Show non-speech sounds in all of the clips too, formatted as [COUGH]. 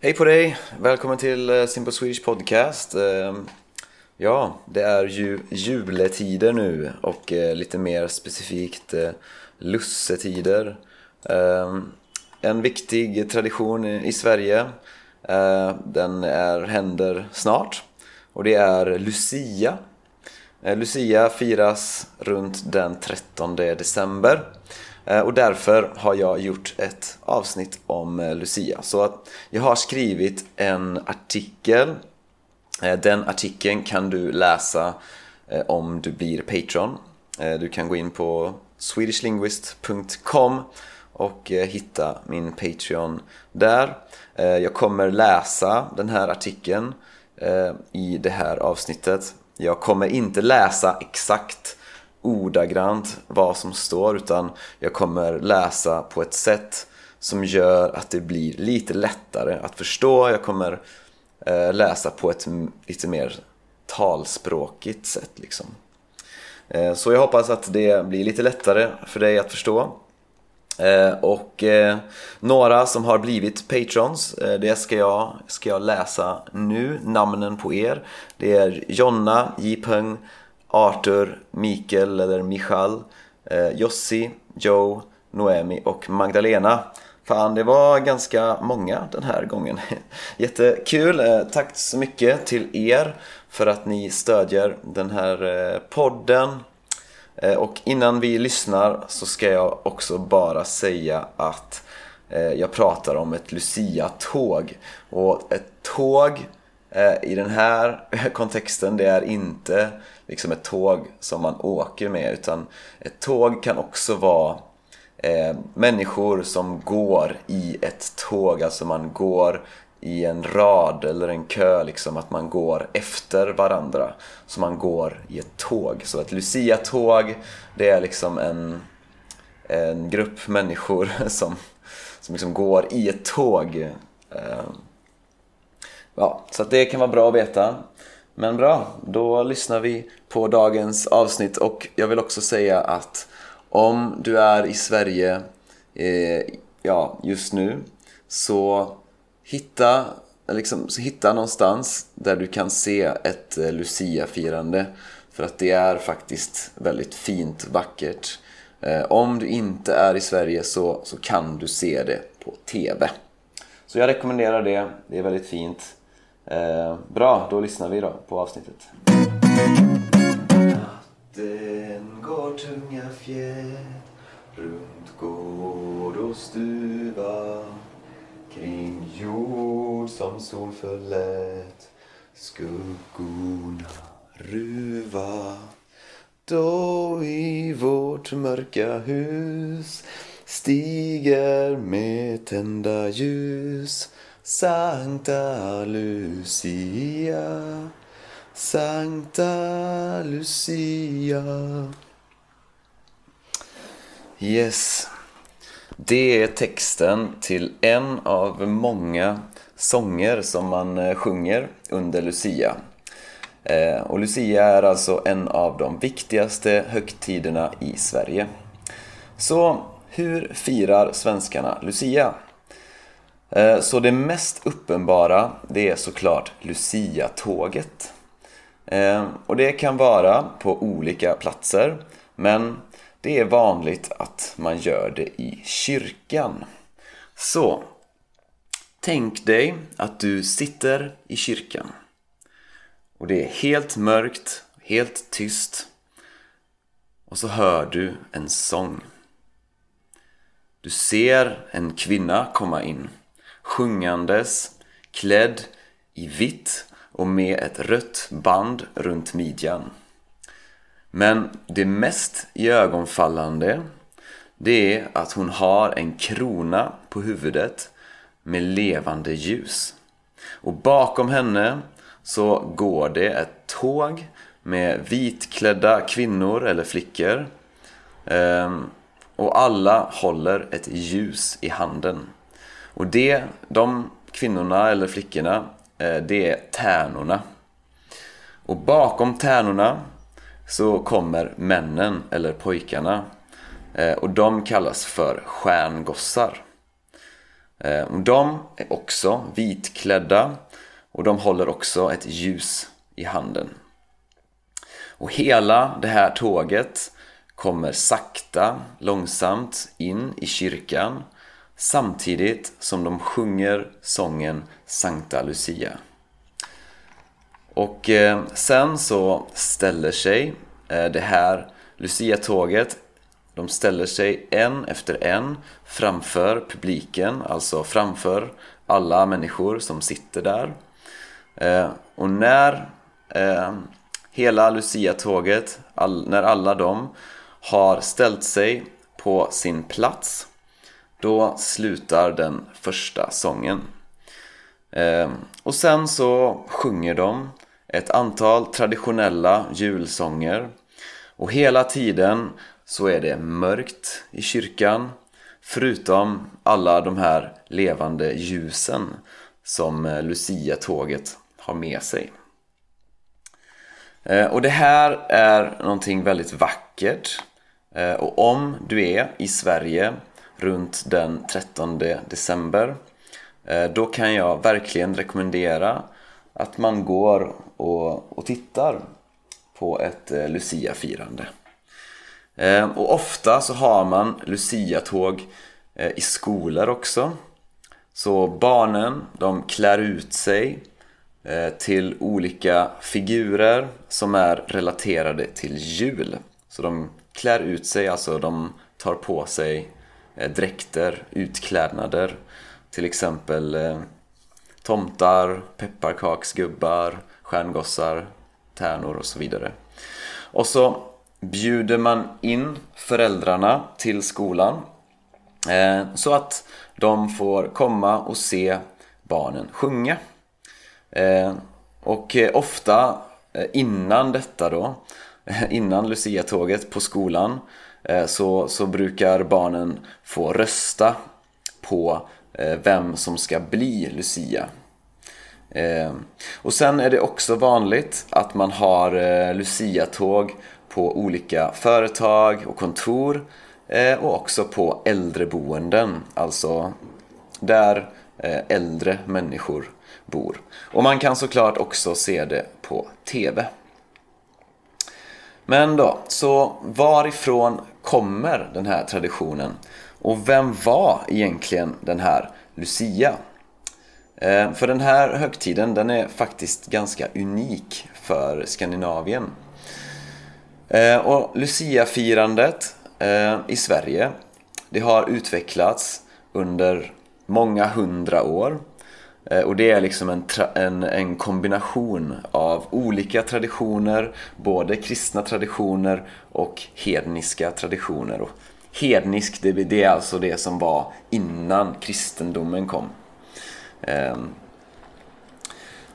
Hej på dig! Välkommen till eh, Simple Swedish Podcast. Ehm, ja, det är ju juletider nu och eh, lite mer specifikt eh, lussetider. Ehm, en viktig tradition i Sverige, den är, händer snart och det är Lucia. Lucia firas runt den 13 december. Eh, och därför har jag gjort ett avsnitt om eh, Lucia. Så jag har skrivit en artikel. Eh, den artikeln kan du läsa om du blir Patreon. Du kan gå in på swedishlinguist.com och hitta min Patreon där. Jag kommer läsa den här artikeln i det här avsnittet. Jag kommer inte läsa exakt ordagrant vad som står utan jag kommer läsa på ett sätt som gör att det blir lite lättare att förstå. Jag kommer eh, läsa på ett lite mer talspråkigt sätt liksom. Eh, så jag hoppas att det blir lite lättare för dig att förstå. Eh, och eh, några som har blivit patrons, eh, det ska jag, ska jag läsa nu, namnen på er. Det är Jonna, J. Peng Arthur, Mikael eller Michal, eh, Jossi, Joe, Noemi och Magdalena. Fan, det var ganska många den här gången. [LAUGHS] Jättekul! Eh, tack så mycket till er för att ni stödjer den här eh, podden. Eh, och innan vi lyssnar så ska jag också bara säga att jag pratar om ett Lucia-tåg. Och ett tåg Eh, i den här [LAUGHS] kontexten, det är inte liksom ett tåg som man åker med utan ett tåg kan också vara eh, människor som går i ett tåg, alltså man går i en rad eller en kö, liksom att man går efter varandra. Så man går i ett tåg. Så ett Lucia-tåg, det är liksom en, en grupp människor [LAUGHS] som, som liksom går i ett tåg. Eh, ja, så det kan vara bra att veta. Men bra, då lyssnar vi på dagens avsnitt och jag vill också säga att om du är i Sverige eh, ja, just nu så hitta, liksom, så hitta någonstans där du kan se ett eh, Lucia-firande för att det är faktiskt väldigt fint, vackert. Eh, om du inte är i Sverige så, så kan du se det på TV. Så jag rekommenderar det, det är väldigt fint. Eh, bra, då lyssnar vi då på avsnittet. Natten går tunga fjäll runt gård och stuva kring jord som sol förlät skuggorna ruva då i vårt mörka hus stiger med tända ljus Sankta Lucia, Sancta Lucia. Yes. Det är texten till en av många sånger som man eh, sjunger under Lucia. Eh, och Lucia är alltså en av de viktigaste högtiderna i Sverige. Så hur firar svenskarna Lucia? Eh, så det mest uppenbara det är såklart Lucia-tåget. Eh, och det kan vara på olika platser men det är vanligt att man gör det i kyrkan. Så, tänk dig att du sitter i kyrkan. Och det är helt mörkt, helt tyst. Och så hör du en sång. Du ser en kvinna komma in sjungandes, klädd i vitt och med ett rött band runt midjan. Men det mest iögonfallande det är att hon har en krona på huvudet med levande ljus. Och bakom henne så går det ett tåg med vitklädda kvinnor eller flickor. Ehm, och alla håller ett ljus i handen. Och det, de kvinnorna eller flickorna, eh, det är tärnorna. Och bakom tärnorna så kommer männen eller pojkarna. Eh, och de kallas för stjärngossar. Eh, de är också vitklädda och de håller också ett ljus i handen. Och hela det här tåget kommer sakta, långsamt in i kyrkan samtidigt som de sjunger sången Sankta Lucia. Och eh, sen så ställer sig eh, det här Lucia-tåget de ställer sig en efter en framför publiken, alltså framför alla människor som sitter där. Eh, och när hela Lucia-tåget, när alla de har ställt sig på sin plats då slutar den första sången. Ehm, och sen så sjunger de ett antal traditionella julsånger och hela tiden så är det mörkt i kyrkan förutom alla de här levande ljusen som eh, Lucia-tåget har med sig. Ehm, och det här är någonting väldigt vackert ehm, och om du är i Sverige runt den 13 december eh, då kan jag verkligen rekommendera att man går och, och tittar på ett eh, Lucia-firande. Eh, och ofta så har man Lucia-tåg i skolor också. Så barnen de klär ut sig till olika figurer som är relaterade till jul. Så de klär ut sig, alltså de tar på sig Eh, dräkter, utklädnader. Till exempel eh, tomtar, pepparkaksgubbar, stjärngossar, tärnor och så vidare. Och så bjuder man in föräldrarna till skolan eh, så att de får komma och se barnen sjunga. Eh, och eh, ofta eh, innan detta då, [LAUGHS] innan Lucia-tåget på skolan Eh, så, så brukar barnen få rösta på eh, vem som ska bli Lucia. Eh, och sen är det också vanligt att man har Lucia-tåg på olika företag och kontor och också på äldreboenden, alltså där äldre människor bor. Och man kan såklart också se det på TV. Men då, så varifrån kommer den här traditionen? Och vem var egentligen den här Lucia? Eh, för den här högtiden den är faktiskt ganska unik för Skandinavien. Eh, och Lucia-firandet eh, i Sverige det har utvecklats under många hundra år. Eh, och det är liksom en, en, en, kombination av olika traditioner, både kristna traditioner och hedniska traditioner. Och hednisk, det, det är alltså det som var innan kristendomen kom. Ehm,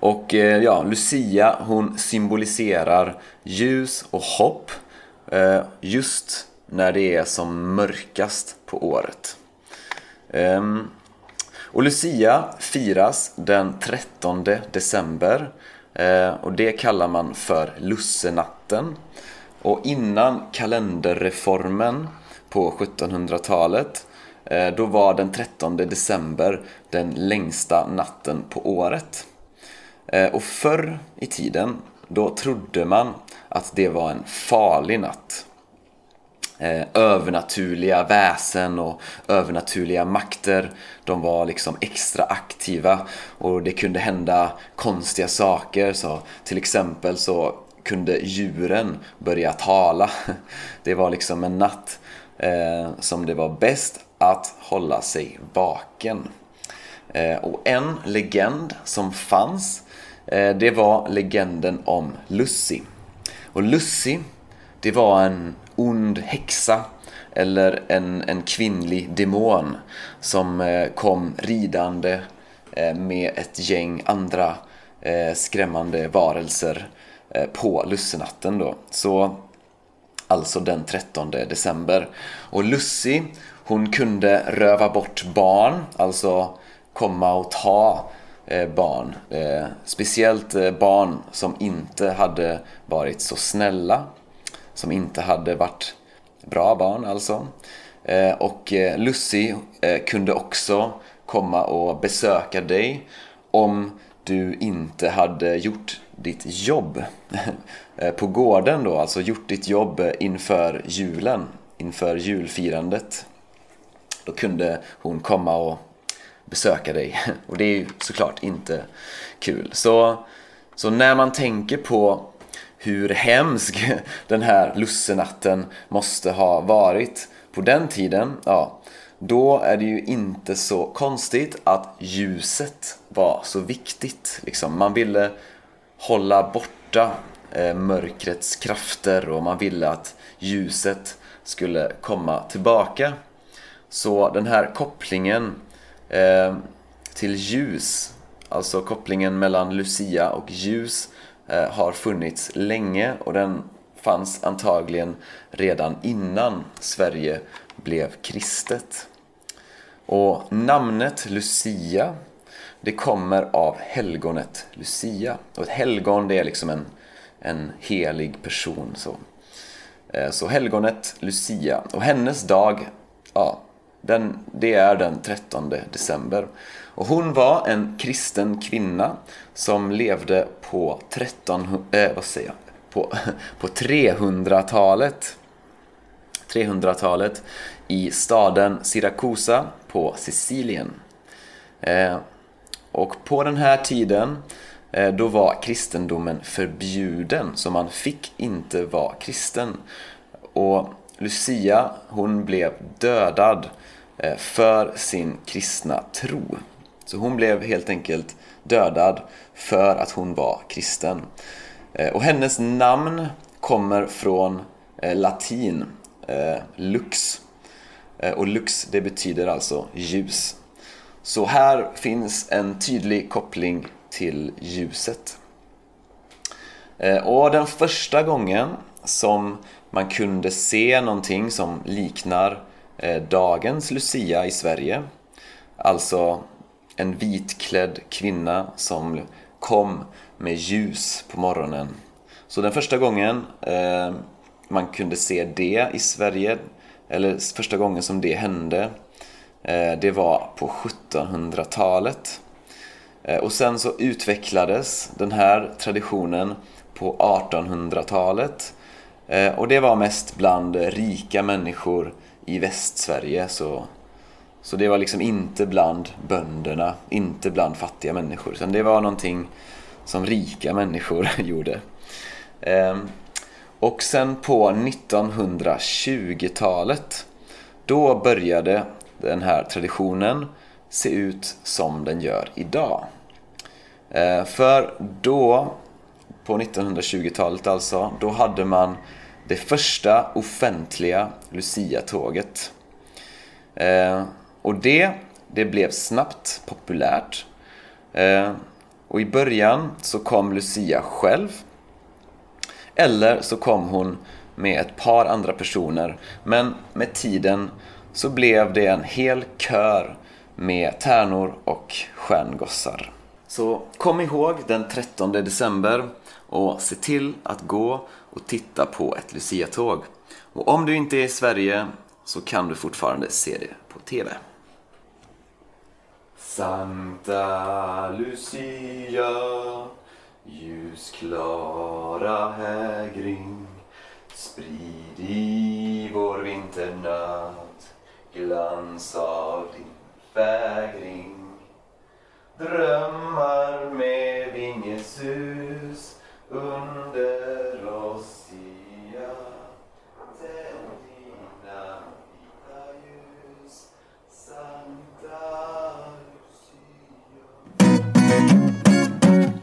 och eh, ja, Lucia hon symboliserar ljus och hopp eh, just när det är som mörkast på året. Um, och Lucia firas den 13 december eh, och det kallar man för Lussenatten. Och innan kalenderreformen på 1700-talet eh, då var den 13 december den längsta natten på året. Eh, och förr i tiden, då trodde man att det var en farlig natt. Eh, övernaturliga väsen och övernaturliga makter, de var liksom extra aktiva och det kunde hända konstiga saker. Så till exempel så kunde djuren börja tala. [LAUGHS] Det var liksom en natt eh, som det var bäst att hålla sig vaken. Eh, och en legend som fanns, eh, det var legenden om Lucy. Och Lucy, det var en ond häxa eller en, en kvinnlig demon som eh, kom ridande eh, med ett gäng andra eh, skrämmande varelser eh, på lussenatten då. Så alltså den 13 december. Och Lucy, hon kunde röva bort barn, alltså komma och ta barn. Speciellt barn som inte hade varit så snälla, som inte hade varit bra barn alltså. Eh, och eh, Lucy eh, kunde också komma och besöka dig om du inte hade gjort ditt jobb [LAUGHS] på gården då, alltså gjort ditt jobb inför julen, inför julfirandet. Då kunde hon komma och besöka dig [LAUGHS] och det är ju såklart inte kul. Så, så när man tänker på hur hemsk den här lussenatten måste ha varit på den tiden, ja, då är det ju inte så konstigt att ljuset var så viktigt. Liksom. Man ville hålla borta eh, mörkrets krafter och man ville att ljuset skulle komma tillbaka. Så den här kopplingen eh, till ljus, alltså kopplingen mellan Lucia och ljus eh, Eh, har funnits länge och den fanns antagligen redan innan Sverige blev kristet. Och namnet Lucia det kommer av helgonet Lucia. Och ett helgon det är liksom en, en helig person. Så. Eh, så helgonet Lucia. Och hennes dag, ja, den, det är den 13 december. Och hon var en kristen kvinna som levde på 13, eh, vad säger jag? På, [LAUGHS] på 300-talet. 300-talet i staden Siracusa på Sicilien. Eh, och på den här tiden eh, då var kristendomen förbjuden, så man fick inte vara kristen. Och Lucia, hon blev dödad eh, Eh, för sin kristna tro. Så hon blev helt enkelt dödad för att hon var kristen. Eh, och hennes namn kommer från eh, latin, lux. Och lux det betyder alltså ljus. Så här finns en tydlig koppling till ljuset. Och den första gången som man kunde se någonting som liknar Eh, dagens Lucia i Sverige, alltså en vitklädd kvinna som kom med ljus på morgonen. Så den första gången eh, man kunde se det i Sverige, eller första gången som det hände, Eh, det var på 1700-talet. Eh, och sen så utvecklades den här traditionen på 1800-talet. Eh, och det var mest bland rika människor i Västsverige. Så, så det var liksom inte bland bönderna, inte bland fattiga människor. Utan det var någonting som rika människor [LAUGHS] gjorde. Ehm, och sen på 1920-talet då började den här traditionen se ut som den gör idag. Ehm, för då, på 1920-talet alltså, då hade man det första offentliga Lucia-tåget. Eh, och det, det blev snabbt populärt. Eh, och i början så kom Lucia själv. Eller så kom hon med ett par andra personer. Men med tiden så blev det en hel kör med tärnor och stjärngossar. Så kom ihåg den 13 december och se till att gå och titta på ett Lucia-tåg. Och om du inte är i Sverige så kan du fortfarande se det på TV. Sankta Lucia Ljusklara hägring Sprid i vår vinternatt glans av din fägring Drömmar med vingesus under